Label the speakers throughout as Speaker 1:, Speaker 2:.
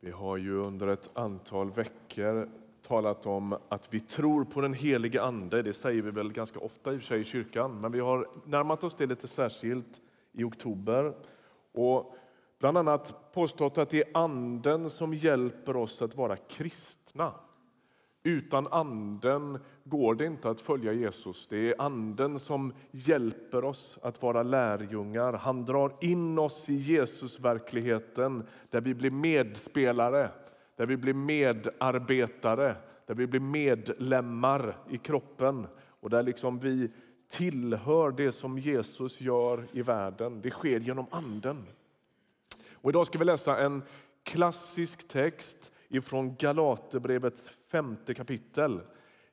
Speaker 1: Vi har ju under ett antal veckor talat om att vi tror på den helige Ande. Det säger vi väl ganska ofta i och för sig i kyrkan, men vi har närmat oss det lite särskilt i oktober. Och bland annat påstått att det är Anden som hjälper oss att vara kristna. Utan Anden går det inte att följa Jesus. Det är Anden som hjälper oss att vara lärjungar. Han drar in oss i Jesusverkligheten där vi blir medspelare, där vi blir medarbetare, där vi blir medlemmar i kroppen och där liksom vi tillhör det som Jesus gör i världen. Det sker genom Anden. Och idag ska vi läsa en klassisk text ifrån Galaterbrevets femte kapitel.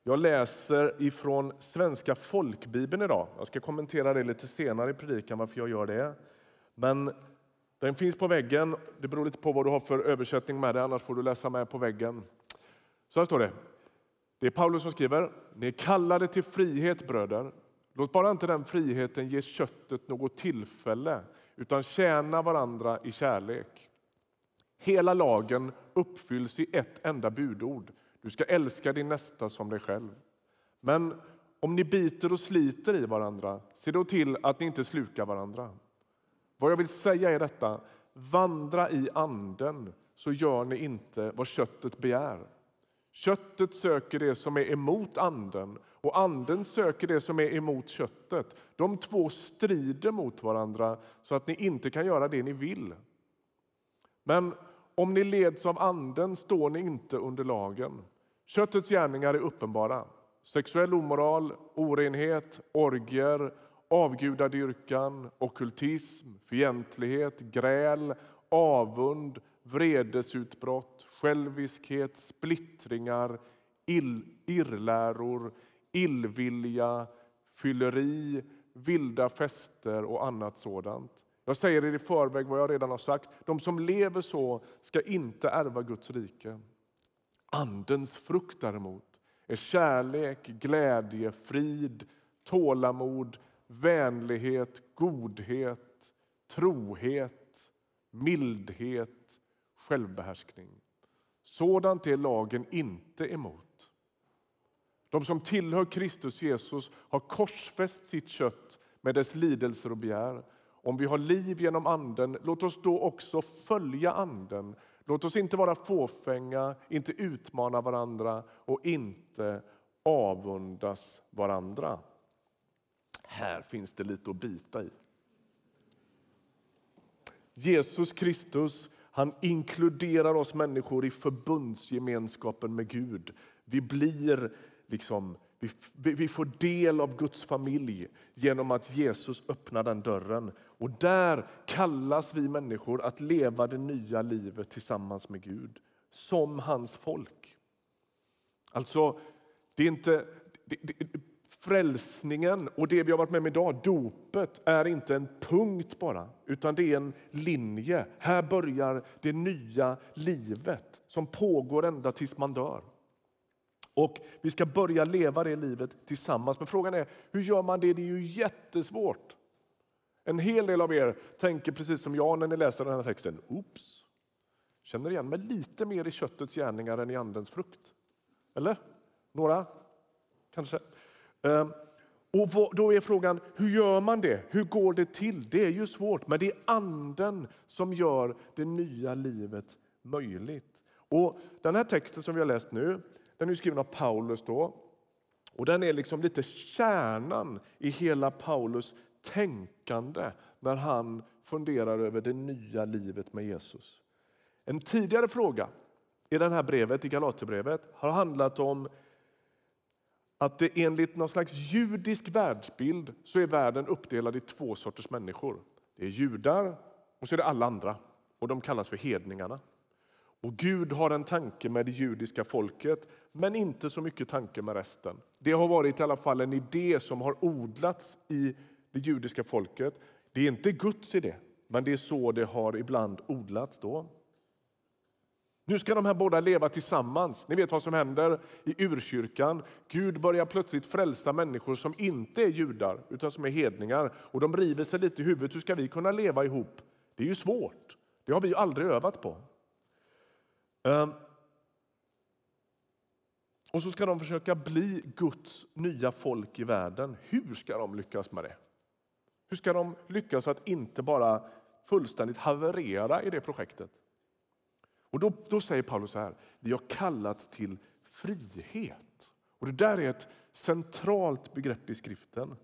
Speaker 1: Jag läser ifrån Svenska folkbibeln idag. Jag ska kommentera det lite senare i predikan varför jag gör det. Men den finns på väggen. Det beror lite på vad du har för översättning med dig, annars får du läsa med på väggen. Så här står det. Det är Paulus som skriver. Ni är kallade till frihet bröder. Låt bara inte den friheten ge köttet något tillfälle utan tjäna varandra i kärlek. Hela lagen uppfylls i ett enda budord. Du ska älska din nästa som dig själv. Men om ni biter och sliter i varandra, se då till att ni inte slukar varandra. Vad jag vill säga är detta, vandra i anden så gör ni inte vad köttet begär. Köttet söker det som är emot anden och anden söker det som är emot köttet. De två strider mot varandra så att ni inte kan göra det ni vill. Men om ni leds av anden står ni inte under lagen. Köttets gärningar är uppenbara. Sexuell omoral, orenhet, orgier, avgudadyrkan, okkultism, fientlighet, gräl, avund, vredesutbrott, själviskhet, splittringar, ill, irrläror, illvilja, fylleri, vilda fester och annat sådant. Jag säger er i förväg vad jag redan har sagt. De som lever så ska inte ärva Guds rike. Andens frukt däremot är kärlek, glädje, frid, tålamod, vänlighet, godhet, trohet, mildhet, självbehärskning. Sådant är lagen inte emot. De som tillhör Kristus Jesus har korsfäst sitt kött med dess lidelser och begär. Om vi har liv genom Anden, låt oss då också följa Anden. Låt oss inte vara fåfänga, inte utmana varandra och inte avundas varandra. Här finns det lite att bita i. Jesus Kristus han inkluderar oss människor i förbundsgemenskapen med Gud. Vi blir liksom vi, vi får del av Guds familj genom att Jesus öppnar den dörren. Och där kallas vi människor att leva det nya livet tillsammans med Gud, som hans folk. Alltså, det är inte... Det, det, frälsningen och det vi har varit med om idag, dopet, är inte en punkt bara, utan det är en linje. Här börjar det nya livet som pågår ända tills man dör. Och Vi ska börja leva det livet tillsammans. Men frågan är, hur gör man det? Det är ju jättesvårt. En hel del av er tänker precis som jag när ni läser den här texten. Oops, känner igen mig lite mer i köttets gärningar än i andens frukt. Eller? Några? Kanske. Ehm, och då är frågan, hur gör man det? Hur går det till? Det är ju svårt, men det är anden som gör det nya livet möjligt. Och Den här texten som vi har läst nu, den är skriven av Paulus då. Och den är liksom lite kärnan i hela Paulus tänkande när han funderar över det nya livet med Jesus. En tidigare fråga i det här brevet, i Galaterbrevet, har handlat om att det enligt någon slags judisk världsbild så är världen uppdelad i två sorters människor. Det är judar och så är det alla andra och de kallas för hedningarna. Och Gud har en tanke med det judiska folket, men inte så mycket tanke med resten. Det har varit i alla fall en idé som har odlats i det judiska folket. Det är inte Guds idé, men det är så det har ibland odlats då. Nu ska de här båda leva tillsammans. Ni vet vad som händer i urkyrkan. Gud börjar plötsligt frälsa människor som inte är judar utan som är hedningar. Och de river sig lite i huvudet. Hur ska vi kunna leva ihop? Det är ju svårt. Det har vi ju aldrig övat på. Ehm. Och så ska de försöka bli Guds nya folk i världen. Hur ska de lyckas med det? Hur ska de lyckas att inte bara fullständigt haverera i det projektet? Och då, då säger Paulus så här, vi har kallats till frihet. Och det där är ett centralt begrepp i skriften.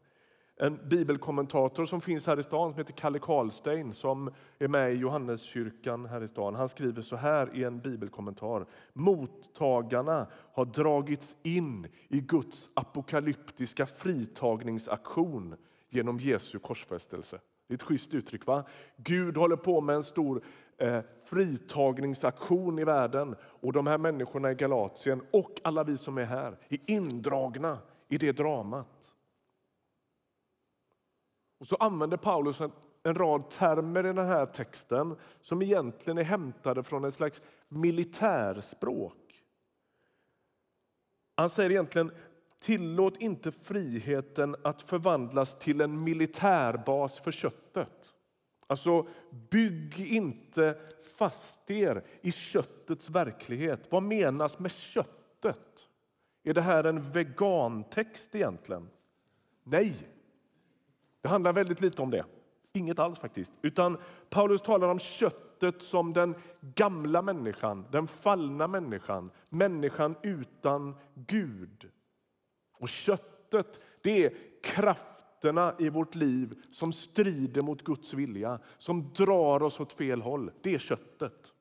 Speaker 1: En bibelkommentator som finns här i stan som heter Kalle Karlstein som är med i Johanneskyrkan här i stan. Han skriver så här i en bibelkommentar. Mottagarna har dragits in i Guds apokalyptiska fritagningsaktion genom Jesu korsfästelse. Det är ett schysst uttryck. va? Gud håller på med en stor eh, fritagningsaktion i världen och de här människorna i Galatien och alla vi som är här är indragna i det dramat. Och så använder Paulus en, en rad termer i den här texten som egentligen är hämtade från ett slags militärspråk. Han säger egentligen Tillåt inte friheten att förvandlas till en militärbas för köttet. Alltså, bygg inte fast er i köttets verklighet. Vad menas med köttet? Är det här en vegantext egentligen? Nej, det handlar väldigt lite om det. Inget alls faktiskt. Utan Paulus talar om köttet som den gamla människan, den fallna människan, människan utan Gud. Och köttet, det är krafterna i vårt liv som strider mot Guds vilja, som drar oss åt fel håll. Det är köttet.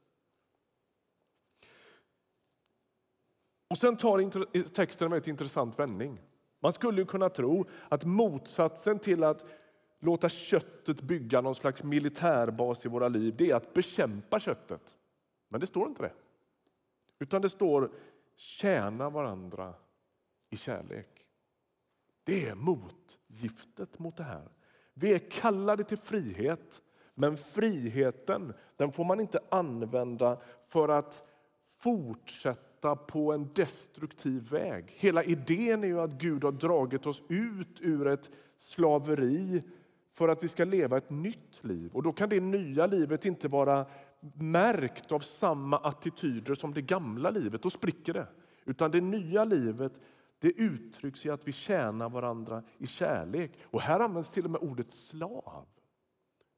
Speaker 1: Och Sen tar texten en väldigt intressant vändning. Man skulle kunna tro att motsatsen till att låta köttet bygga någon slags militärbas i våra liv det är att bekämpa köttet. Men det står inte det. Utan det står tjäna varandra i kärlek. Det är motgiftet mot det här. Vi är kallade till frihet, men friheten den får man inte använda för att fortsätta på en destruktiv väg. Hela idén är ju att Gud har dragit oss ut ur ett slaveri för att vi ska leva ett nytt liv. Och Då kan det nya livet inte vara märkt av samma attityder som det gamla livet. Då spricker det. Utan det nya livet det uttrycks i att vi tjänar varandra i kärlek. Och här används till och med ordet slav.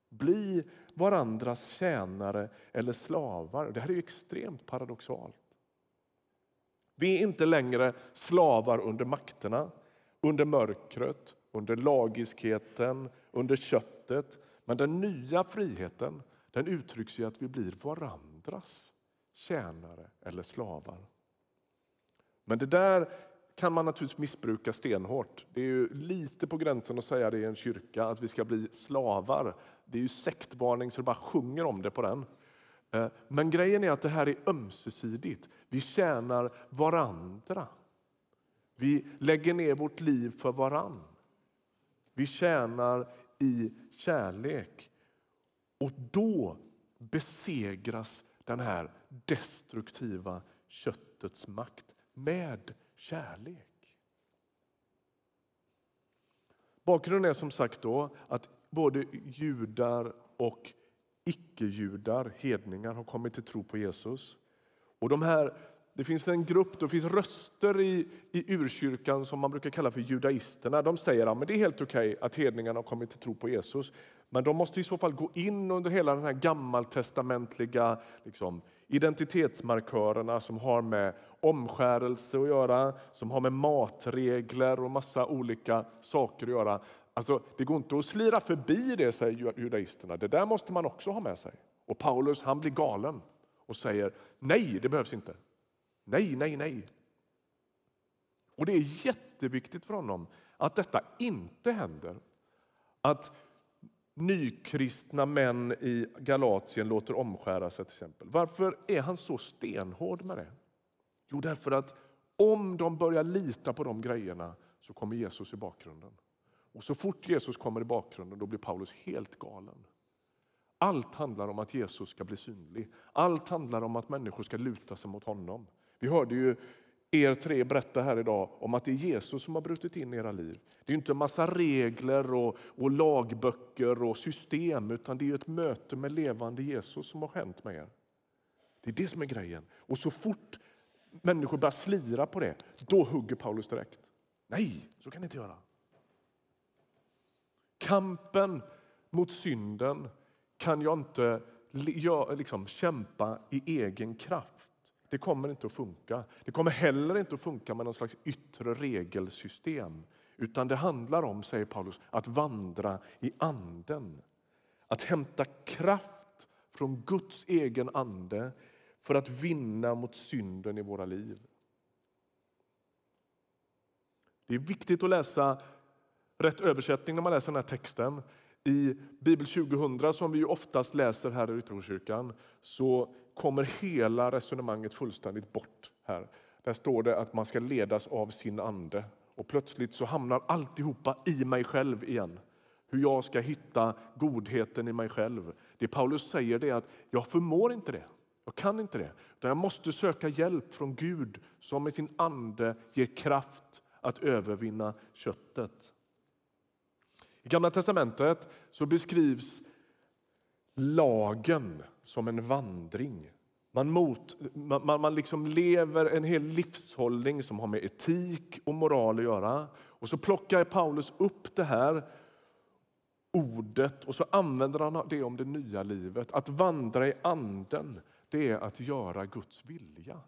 Speaker 1: Bli varandras tjänare eller slavar. Det här är extremt paradoxalt. Vi är inte längre slavar under makterna, under mörkret, under lagiskheten, under köttet. Men den nya friheten den uttrycks i att vi blir varandras tjänare eller slavar. Men det där kan man naturligtvis missbruka stenhårt. Det är ju lite på gränsen att säga det i en kyrka, att vi ska bli slavar. Det är ju sektvarning så det bara sjunger om det på den. Eh, men grejen är att det här är ömsesidigt. Vi tjänar varandra. Vi lägger ner vårt liv för varann. Vi tjänar i kärlek. Och då besegras den här destruktiva köttets makt med kärlek. Bakgrunden är som sagt då att både judar och icke-judar, hedningar, har kommit till tro på Jesus. Och de här, det finns en grupp, det finns röster i, i urkyrkan som man brukar kalla för judaisterna. De säger att ja, det är helt okej okay att hedningarna har kommit till tro på Jesus. Men de måste i så fall gå in under hela den här gammaltestamentliga liksom, identitetsmarkörerna som har med omskärelse att göra, som har med matregler och massa olika saker att göra. Alltså, det går inte att slira förbi det, säger judaisterna. Det där måste man också ha med sig. Och Paulus han blir galen och säger nej, det behövs inte. Nej, nej, nej. Och det är jätteviktigt för honom att detta inte händer. Att nykristna män i Galatien låter omskära sig. till exempel. Varför är han så stenhård med det? Jo, därför att om de börjar lita på de grejerna så kommer Jesus i bakgrunden. Och så fort Jesus kommer i bakgrunden då blir Paulus helt galen. Allt handlar om att Jesus ska bli synlig. Allt handlar om att människor ska luta sig mot honom. Vi hörde ju er tre berätta här idag om att det är Jesus som har brutit in i era liv. Det är inte en massa regler och, och lagböcker och system utan det är ett möte med levande Jesus som har hänt med er. Det är det som är grejen. Och så fort människor börjar slira på det, då hugger Paulus direkt. Nej, så kan ni inte göra. Kampen mot synden kan jag inte liksom, kämpa i egen kraft. Det kommer inte att funka. Det kommer heller inte att funka med någon slags yttre regelsystem. Utan det handlar om, säger Paulus, att vandra i anden. Att hämta kraft från Guds egen ande för att vinna mot synden i våra liv. Det är viktigt att läsa rätt översättning när man läser den här texten. I Bibel 2000, som vi oftast läser här i Ytterkyrkan, så kommer hela resonemanget fullständigt bort. här. Där står det att man ska ledas av sin ande. Och plötsligt så hamnar alltihopa i mig själv igen. Hur jag ska hitta godheten i mig själv. Det Paulus säger är att jag förmår inte det. Jag kan inte det. Jag måste söka hjälp från Gud som med sin ande ger kraft att övervinna köttet. I Gamla testamentet så beskrivs lagen som en vandring. Man, mot, man, man liksom lever en hel livshållning som har med etik och moral att göra. Och så plockar Paulus upp det här ordet och så använder han det om det nya livet. Att vandra i anden, det är att göra Guds vilja.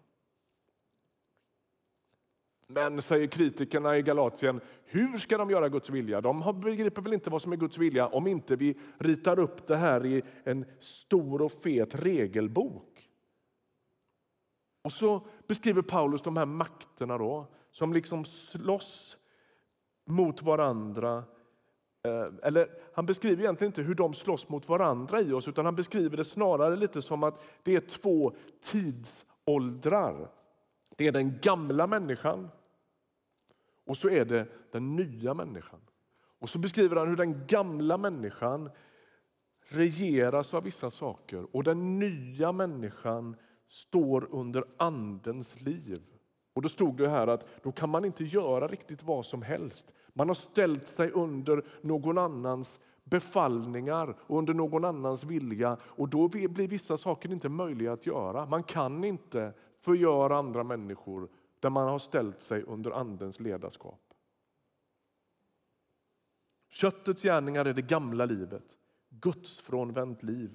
Speaker 1: Men, säger kritikerna i Galatien, hur ska de göra Guds vilja? De begriper väl inte vad som är Guds vilja om inte vi ritar upp det här i en stor och fet regelbok. Och så beskriver Paulus de här makterna då, som liksom slåss mot varandra. Eh, eller han beskriver egentligen inte hur de slåss mot varandra i oss utan han beskriver det snarare lite som att det är två tidsåldrar. Det är den gamla människan och så är det den nya människan. Och så beskriver han hur den gamla människan regeras av vissa saker och den nya människan står under Andens liv. Och Då stod det här att då kan man inte göra riktigt vad som helst. Man har ställt sig under någon annans befallningar och under någon annans vilja och då blir vissa saker inte möjliga att göra. Man kan inte förgöra andra människor där man har ställt sig under Andens ledarskap. Köttets gärningar är det gamla livet, Guds frånvänt liv.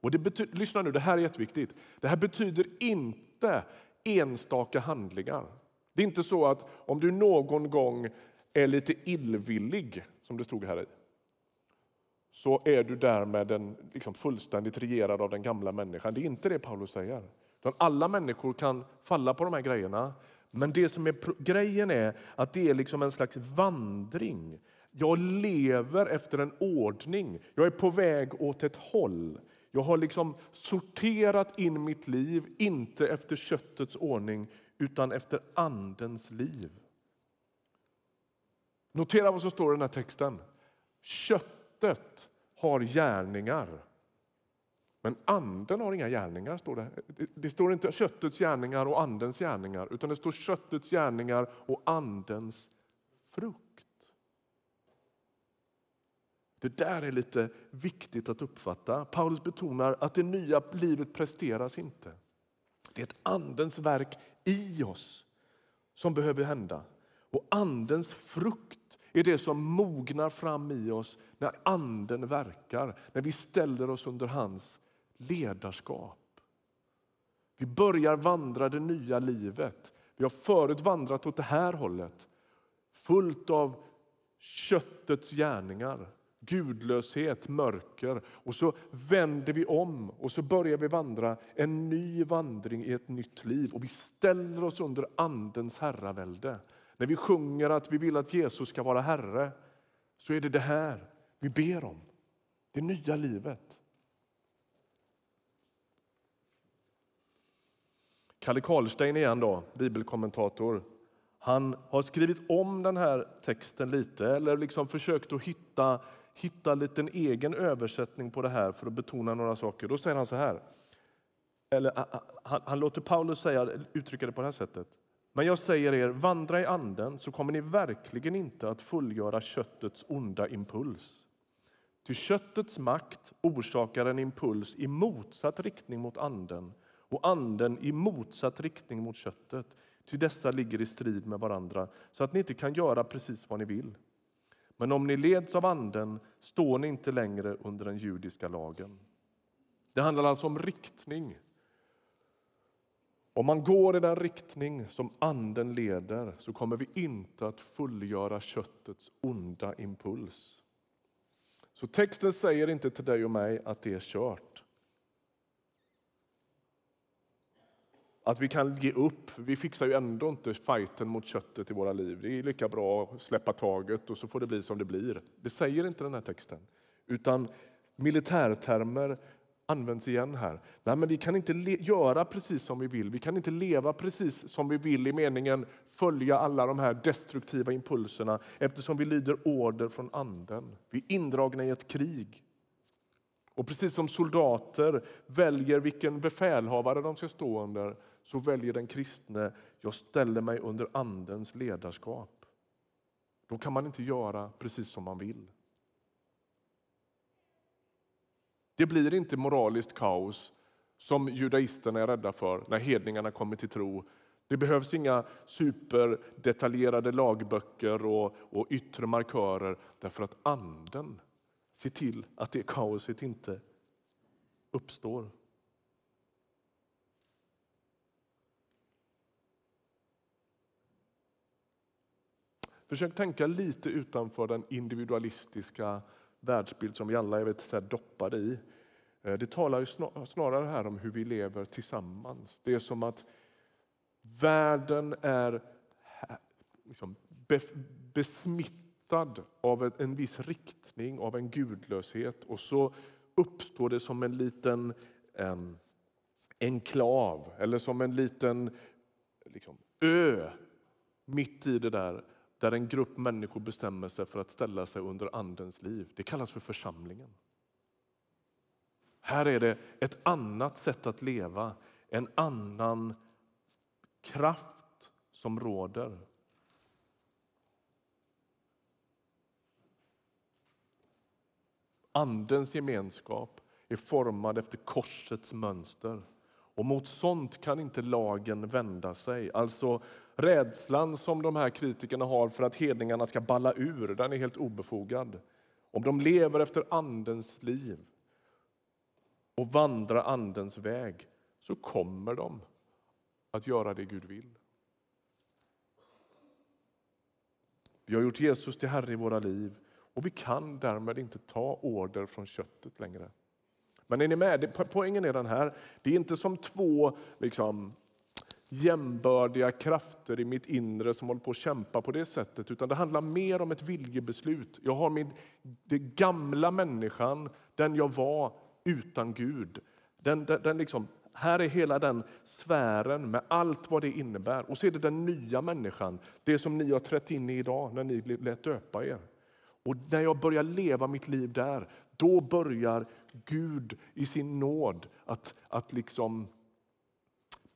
Speaker 1: Och det betyder, lyssna nu, det här är jätteviktigt. Det här betyder inte enstaka handlingar. Det är inte så att om du någon gång är lite illvillig, som det stod här i, så är du därmed en, liksom fullständigt regerad av den gamla människan. Det är inte det Paulus säger. alla människor kan falla på de här grejerna. Men det som är grejen är att det är liksom en slags vandring. Jag lever efter en ordning. Jag är på väg åt ett håll. Jag har liksom sorterat in mitt liv, inte efter köttets ordning utan efter Andens liv. Notera vad som står i den här texten. Köttet har gärningar. Men anden har inga gärningar, står det. Det står inte köttets gärningar och andens gärningar, utan det står köttets gärningar och andens frukt. Det där är lite viktigt att uppfatta. Paulus betonar att det nya livet presteras inte. Det är ett andens verk i oss som behöver hända. Och andens frukt är det som mognar fram i oss när anden verkar, när vi ställer oss under hans ledarskap. Vi börjar vandra det nya livet. Vi har förut vandrat åt det här hållet, fullt av köttets gärningar, gudlöshet, mörker. Och så vänder vi om och så börjar vi vandra en ny vandring i ett nytt liv. Och vi ställer oss under Andens herravälde. När vi sjunger att vi vill att Jesus ska vara Herre så är det det här vi ber om. Det nya livet. Kalle Karlstein igen, då, bibelkommentator. Han har skrivit om den här texten lite eller liksom försökt att hitta, hitta en liten egen översättning på det här för att betona några saker. Då säger han så här. Eller, han, han låter Paulus säga, uttrycka det på det här sättet. Men jag säger er, vandra i anden så kommer ni verkligen inte att fullgöra köttets onda impuls. Ty köttets makt orsakar en impuls i motsatt riktning mot anden och anden i motsatt riktning mot köttet. Ty dessa ligger i strid med varandra så att ni inte kan göra precis vad ni vill. Men om ni leds av anden står ni inte längre under den judiska lagen. Det handlar alltså om riktning. Om man går i den riktning som anden leder så kommer vi inte att fullgöra köttets onda impuls. Så texten säger inte till dig och mig att det är kört. Att vi kan ge upp. Vi fixar ju ändå inte fighten mot köttet i våra liv. Det är lika bra att släppa taget och så får det bli som det blir. Det säger inte den här texten. Utan militärtermer används igen här. Nej, men vi kan inte göra precis som vi vill. Vi kan inte leva precis som vi vill i meningen följa alla de här destruktiva impulserna eftersom vi lyder order från Anden. Vi är indragna i ett krig. Och precis som soldater väljer vilken befälhavare de ska stå under så väljer den kristne jag ställer mig under Andens ledarskap. Då kan man inte göra precis som man vill. Det blir inte moraliskt kaos som judaisterna är rädda för när hedningarna kommer till tro. Det behövs inga superdetaljerade lagböcker och, och yttre markörer därför att Anden ser till att det kaoset inte uppstår. Försök tänka lite utanför den individualistiska världsbild som vi alla är lite doppade i. Eh, det talar ju snarare här om hur vi lever tillsammans. Det är som att världen är liksom besmittad av en viss riktning, av en gudlöshet och så uppstår det som en liten en, enklav eller som en liten liksom, ö mitt i det där där en grupp människor bestämmer sig för att ställa sig under Andens liv. Det kallas för församlingen. Här är det ett annat sätt att leva, en annan kraft som råder. Andens gemenskap är formad efter korsets mönster. Och mot sånt kan inte lagen vända sig. Alltså rädslan som de här kritikerna har för att hedningarna ska balla ur, den är helt obefogad. Om de lever efter Andens liv och vandrar Andens väg så kommer de att göra det Gud vill. Vi har gjort Jesus till Herre i våra liv och vi kan därmed inte ta order från köttet längre. Men är ni med? Poängen är den här. Det är inte som två liksom, jämbördiga krafter i mitt inre som håller på att kämpa på det sättet. Utan det handlar mer om ett viljebeslut. Jag har min den gamla människan, den jag var utan Gud. Den, den, den liksom, här är hela den sfären med allt vad det innebär. Och så är det den nya människan, det som ni har trätt in i idag när ni lät döpa er. Och när jag börjar leva mitt liv där, då börjar Gud i sin nåd att, att liksom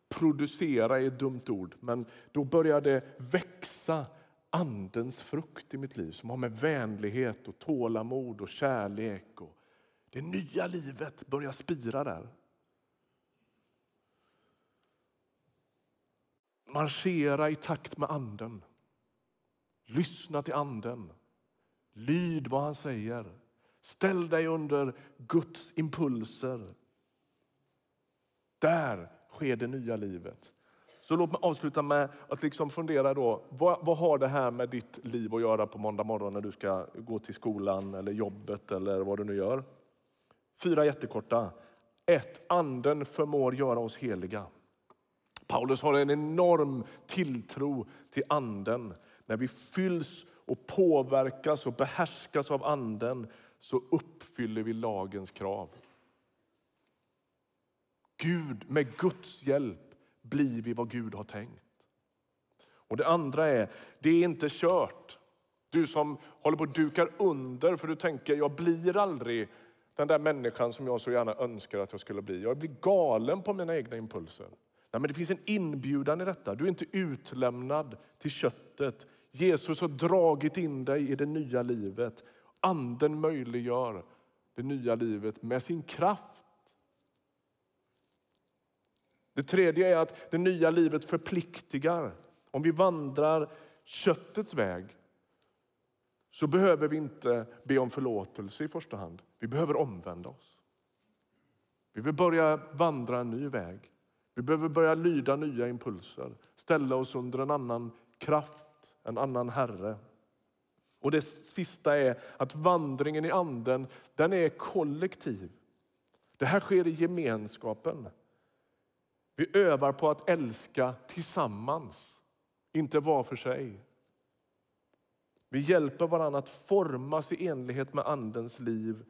Speaker 1: producera är ett dumt ord, men då börjar det växa andens frukt i mitt liv som har med vänlighet och tålamod och kärlek och det nya livet börjar spira där. Marschera i takt med anden. Lyssna till anden. Lyd vad han säger. Ställ dig under Guds impulser. Där sker det nya livet. Så låt mig avsluta med att liksom fundera då, vad, vad, har det här med ditt liv att göra på måndag morgon när du ska gå till skolan eller jobbet eller vad du nu gör? Fyra jättekorta. Ett, anden förmår göra oss heliga. Paulus har en enorm tilltro till anden. När vi fylls och påverkas och behärskas av anden så uppfyller vi lagens krav. Gud, med Guds hjälp blir vi vad Gud har tänkt. Och Det andra är, det är inte kört. Du som håller på att dukar under för du tänker, jag blir aldrig den där människan som jag så gärna önskar att jag skulle bli. Jag blir galen på mina egna impulser. Nej, men det finns en inbjudan i detta. Du är inte utlämnad till köttet. Jesus har dragit in dig i det nya livet. Anden möjliggör det nya livet med sin kraft det tredje är att det nya livet förpliktigar. Om vi vandrar köttets väg så behöver vi inte be om förlåtelse i första hand. Vi behöver omvända oss. Vi vill börja vandra en ny väg. Vi behöver börja lyda nya impulser, ställa oss under en annan kraft, en annan herre. Och det sista är att vandringen i anden, den är kollektiv. Det här sker i gemenskapen. Vi övar på att älska tillsammans, inte var för sig. Vi hjälper varandra att formas i enlighet med Andens liv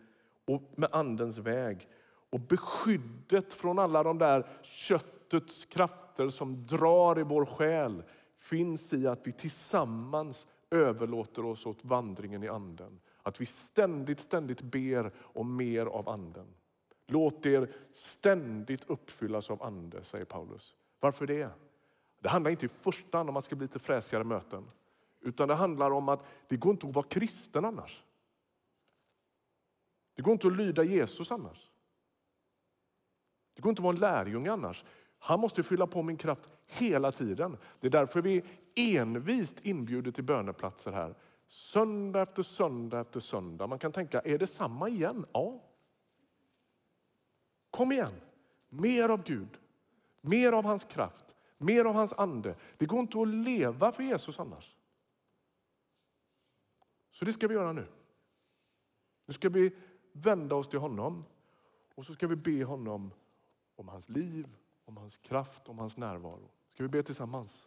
Speaker 1: och med Andens väg. Och beskyddet från alla de där köttets krafter som drar i vår själ finns i att vi tillsammans överlåter oss åt vandringen i Anden. Att vi ständigt, ständigt ber om mer av Anden. Låt er ständigt uppfyllas av Ande, säger Paulus. Varför det? Det handlar inte i första hand om att det ska bli lite fräsigare möten. Utan det handlar om att det går inte att vara kristen annars. Det går inte att lyda Jesus annars. Det går inte att vara en lärjunge annars. Han måste fylla på min kraft hela tiden. Det är därför vi envist inbjuder till böneplatser här. Söndag efter söndag efter söndag. Man kan tänka, är det samma igen? Ja. Kom igen, mer av Gud, mer av hans kraft, mer av hans ande. Det går inte att leva för Jesus annars. Så det ska vi göra nu. Nu ska vi vända oss till honom och så ska vi be honom om hans liv, om hans kraft, om hans närvaro. Ska vi be tillsammans?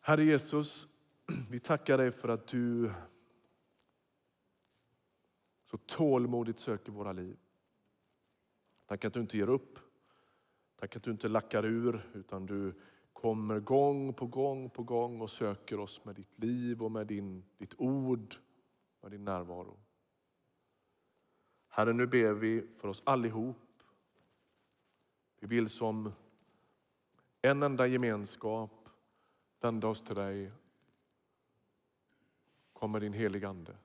Speaker 1: Herre Jesus, vi tackar dig för att du så tålmodigt söker våra liv. Tack att du inte ger upp. Tack att du inte lackar ur utan du kommer gång på gång på gång och söker oss med ditt liv och med din, ditt ord, med din närvaro. Herre, nu ber vi för oss allihop. Vi vill som en enda gemenskap vända oss till dig. Kom med din heliga Ande.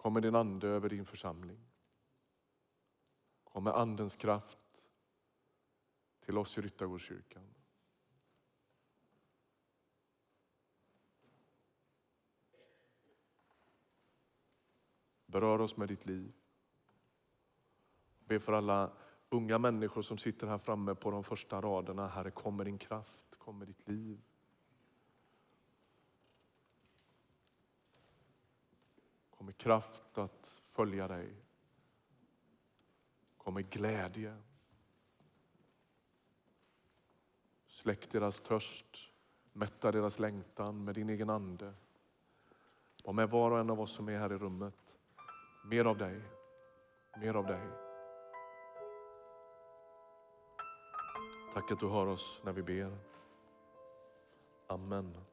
Speaker 1: Kom med din ande över din församling. Kom med andens kraft till oss i Ryttargårdskyrkan. Berör oss med ditt liv. Be för alla unga människor som sitter här framme på de första raderna. Herre, kom med din kraft, kom med ditt liv. Kom med kraft att följa dig. Kom med glädje. Släck deras törst, mätta deras längtan med din egen ande. Var med var och en av oss som är här i rummet. Mer av dig, mer av dig. Tack att du hör oss när vi ber. Amen.